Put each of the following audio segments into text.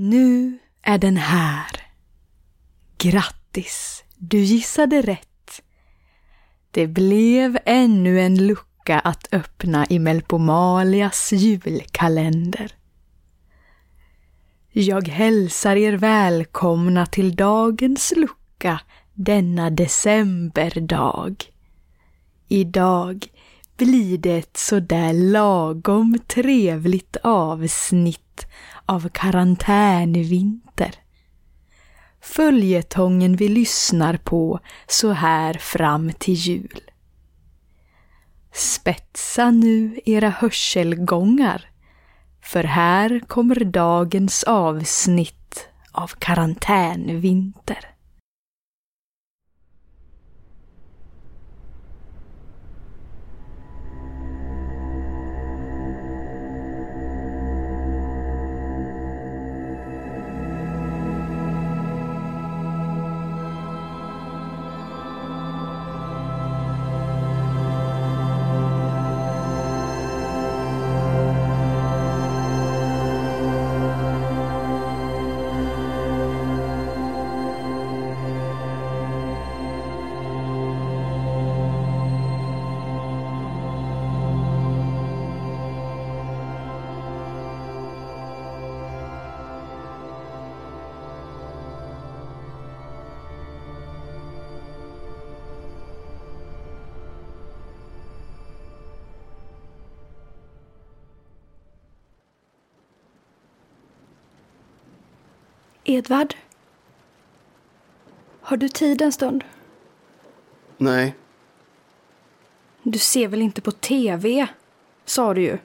Nu är den här. Grattis, du gissade rätt. Det blev ännu en lucka att öppna i Melpomalias julkalender. Jag hälsar er välkomna till dagens lucka denna decemberdag. Idag blir det ett sådär lagom trevligt avsnitt av karantänvinter. Följetongen vi lyssnar på så här fram till jul. Spetsa nu era hörselgångar, för här kommer dagens avsnitt av karantänvinter. Edvard? Har du tid en stund? Nej, Du ser väl inte på TV? Sa du ju.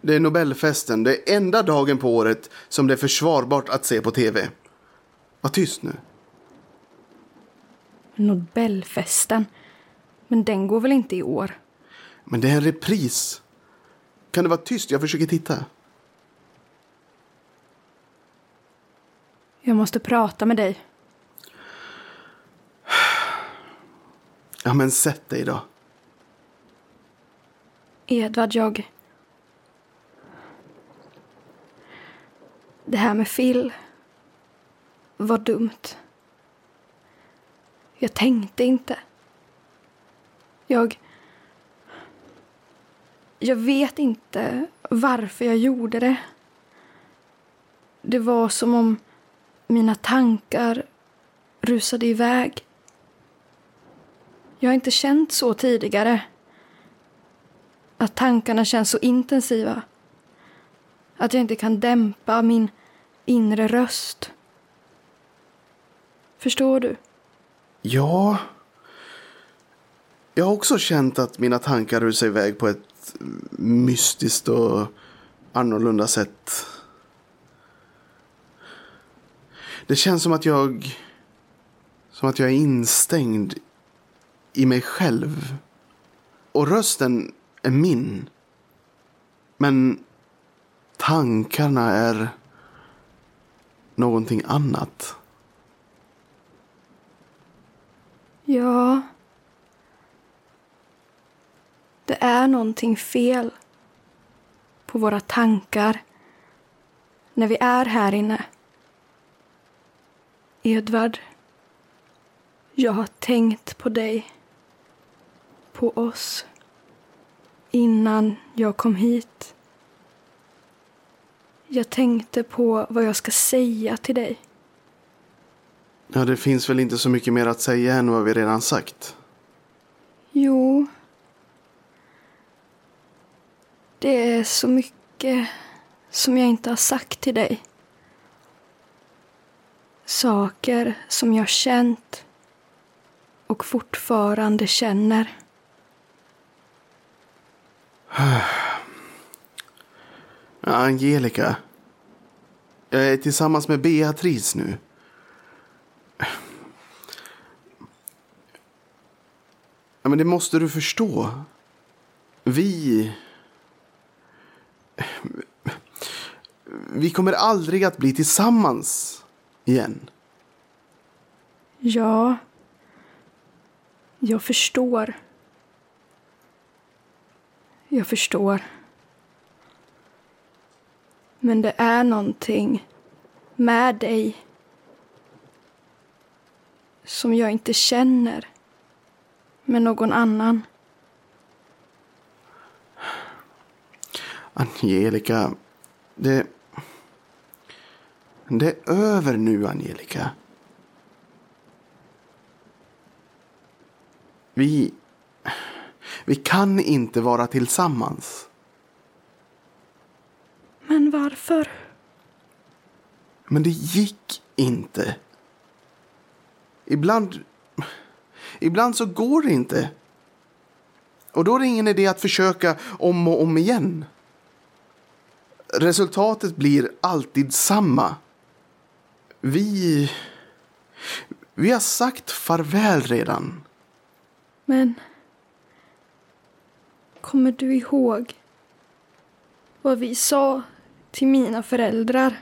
det är Nobelfesten. Det är enda dagen på året som det är försvarbart att se på tv. Var tyst nu. Nobelfesten. Men den går väl inte i år? Men det är en repris. Kan du vara tyst? Jag försöker titta. Jag måste prata med dig. Ja, men sätt dig då. Edvard, jag... Det här med Phil var dumt. Jag tänkte inte. Jag... Jag vet inte varför jag gjorde det. Det var som om mina tankar rusade iväg. Jag har inte känt så tidigare. Att tankarna känns så intensiva. Att jag inte kan dämpa min inre röst. Förstår du? Ja. Jag har också känt att mina tankar rusar iväg på ett mystiskt och annorlunda sätt. Det känns som att jag... Som att jag är instängd i mig själv. Och rösten är min. Men tankarna är någonting annat. Ja. Det är någonting fel på våra tankar när vi är här inne. Edvard, jag har tänkt på dig, på oss, innan jag kom hit. Jag tänkte på vad jag ska säga till dig. Ja, det finns väl inte så mycket mer att säga än vad vi redan sagt. Jo. Det är så mycket som jag inte har sagt till dig. Saker som jag känt och fortfarande känner. Angelica. Jag är tillsammans med Beatrice nu. Ja, men det måste du förstå. Vi... Vi kommer aldrig att bli tillsammans igen. Ja, jag förstår. Jag förstår. Men det är någonting med dig som jag inte känner med någon annan. Angelica, det... Det är över nu, Angelica. Vi... Vi kan inte vara tillsammans. Men varför? Men det gick inte. Ibland... Ibland så går det inte. Och då är det ingen idé att försöka om och om igen. Resultatet blir alltid samma. Vi... Vi har sagt farväl redan. Men... Kommer du ihåg vad vi sa till mina föräldrar?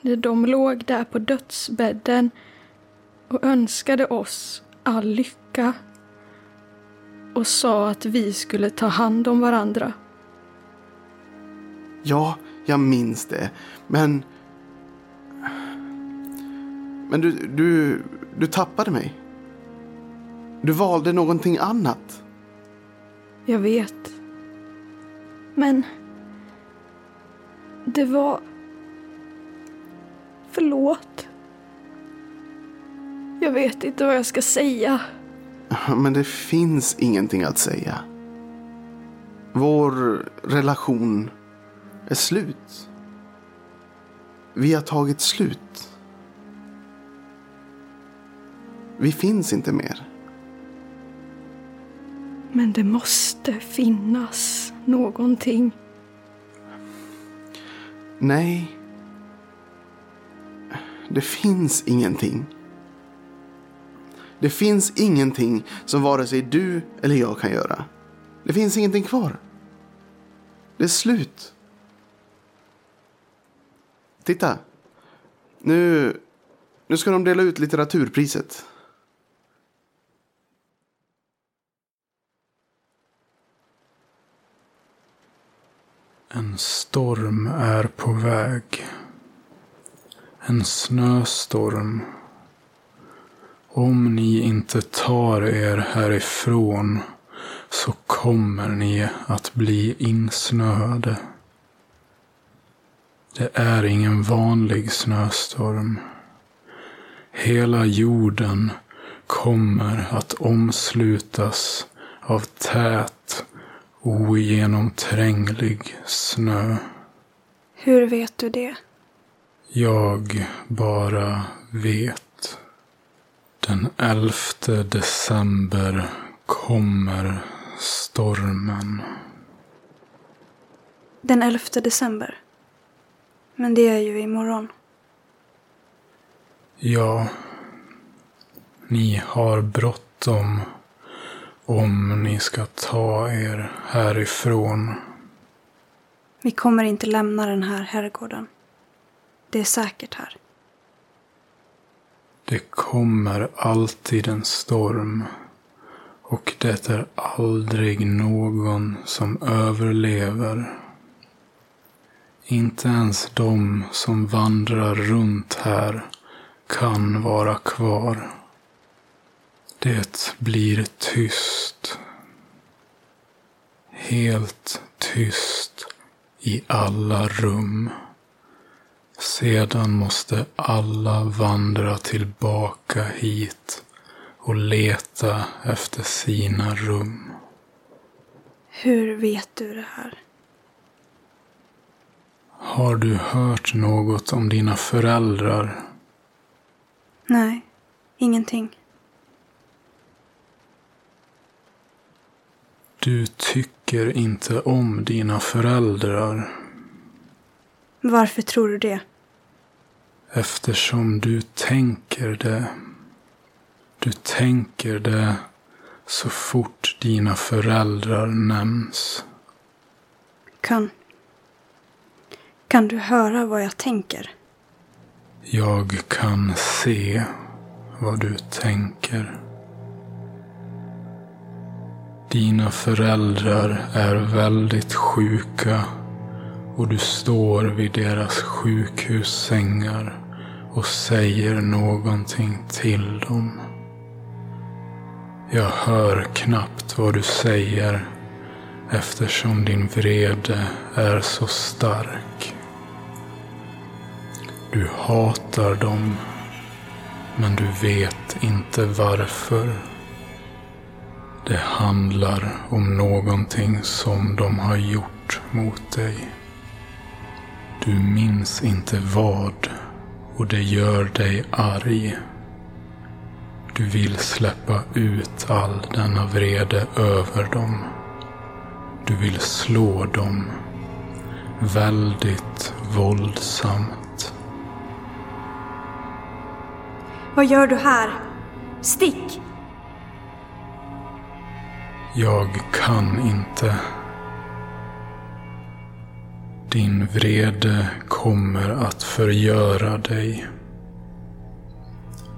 När de låg där på dödsbädden och önskade oss all lycka och sa att vi skulle ta hand om varandra. Ja, jag minns det. Men... Men du, du, du tappade mig. Du valde någonting annat. Jag vet. Men... Det var... Förlåt. Jag vet inte vad jag ska säga. Men det finns ingenting att säga. Vår relation är slut. Vi har tagit slut. Vi finns inte mer. Men det måste finnas någonting. Nej. Det finns ingenting. Det finns ingenting som vare sig du eller jag kan göra. Det finns ingenting kvar. Det är slut. Titta. Nu, nu ska de dela ut litteraturpriset. En storm är på väg. En snöstorm. Om ni inte tar er härifrån så kommer ni att bli insnöade. Det är ingen vanlig snöstorm. Hela jorden kommer att omslutas av tät, ogenomtränglig snö. Hur vet du det? Jag bara vet. Den 11 december kommer stormen. Den 11 december. Men det är ju imorgon. Ja, ni har bråttom om ni ska ta er härifrån. Vi kommer inte lämna den här herrgården. Det är säkert här. Det kommer alltid en storm. Och det är aldrig någon som överlever. Inte ens de som vandrar runt här kan vara kvar. Det blir tyst. Helt tyst i alla rum. Sedan måste alla vandra tillbaka hit och leta efter sina rum. Hur vet du det här? Har du hört något om dina föräldrar? Nej, ingenting. Du tycker inte om dina föräldrar Varför tror du det? eftersom du tänker det. Du tänker det så fort dina föräldrar nämns. Kan... Kan du höra vad jag tänker? Jag kan se vad du tänker. Dina föräldrar är väldigt sjuka och du står vid deras sjukhussängar och säger någonting till dem. Jag hör knappt vad du säger eftersom din vrede är så stark. Du hatar dem, men du vet inte varför. Det handlar om någonting som de har gjort mot dig. Du minns inte vad och det gör dig arg. Du vill släppa ut all denna vrede över dem. Du vill slå dem. Väldigt våldsamt. Vad gör du här? Stick! Jag kan inte. Din vrede kommer att förgöra dig.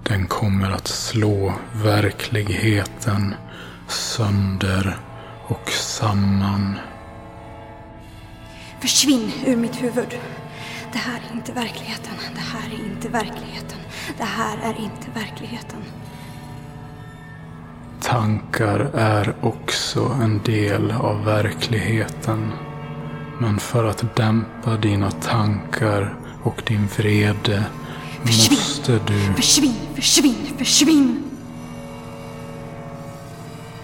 Den kommer att slå verkligheten sönder och samman. Försvinn ur mitt huvud. Det här är inte verkligheten. Det här är inte verkligheten. Det här är inte verkligheten. Tankar är också en del av verkligheten. Men för att dämpa dina tankar och din vrede Försvinn! måste du... Försvinn, försvinn, försvinn!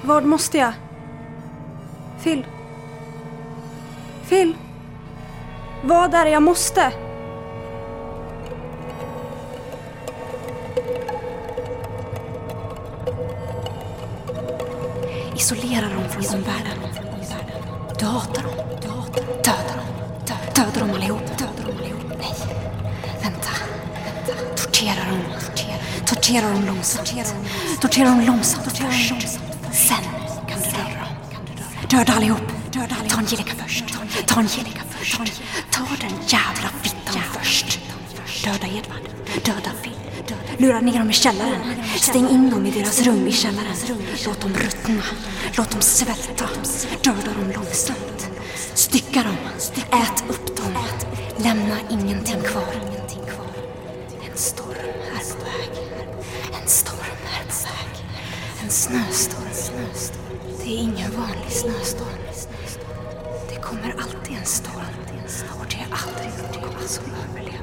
Vad måste jag? Phil? Phil? Vad är det jag måste? Isolera dem från omvärlden. Du hatar dem. Döda dem. Döda dem allihop. Döda dem allihop. Nej. Vänta. Tortera dem. Tortera dem långsamt. Tortera dem långsamt först. Sen kan du döda dem. Döda allihop. Ta Angelica först. Ta Angelica först. Ta den jävla fittan först. Döda Edvard. Döda Phil. Lura ner dem i källaren. Stäng in dem i deras rum i källaren. Låt dem ruttna. Låt dem svälta. Döda dem långsamt. Stycka dem. Ät upp dem. Lämna ingenting kvar. En storm är på väg. En storm är på väg. En snöstorm. Det är ingen vanlig snöstorm. Det kommer alltid en storm. Och det är aldrig någon som överlever.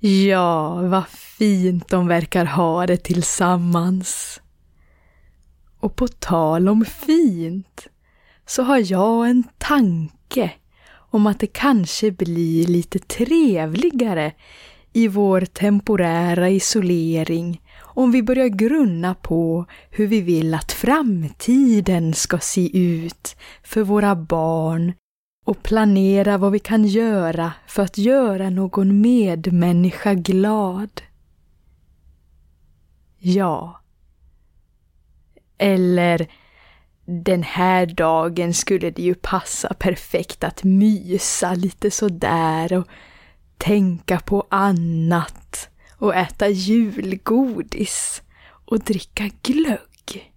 Ja, vad fint de verkar ha det tillsammans. Och på tal om fint så har jag en tanke om att det kanske blir lite trevligare i vår temporära isolering om vi börjar grunna på hur vi vill att framtiden ska se ut för våra barn och planera vad vi kan göra för att göra någon medmänniska glad. Ja. Eller den här dagen skulle det ju passa perfekt att mysa lite sådär och tänka på annat och äta julgodis och dricka glögg.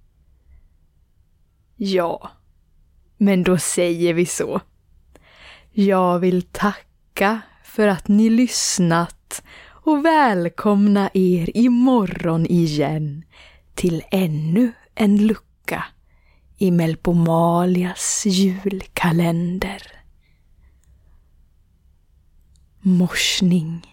Ja, men då säger vi så. Jag vill tacka för att ni lyssnat och välkomna er imorgon igen till ännu en lucka i Melpomalias julkalender. Morsning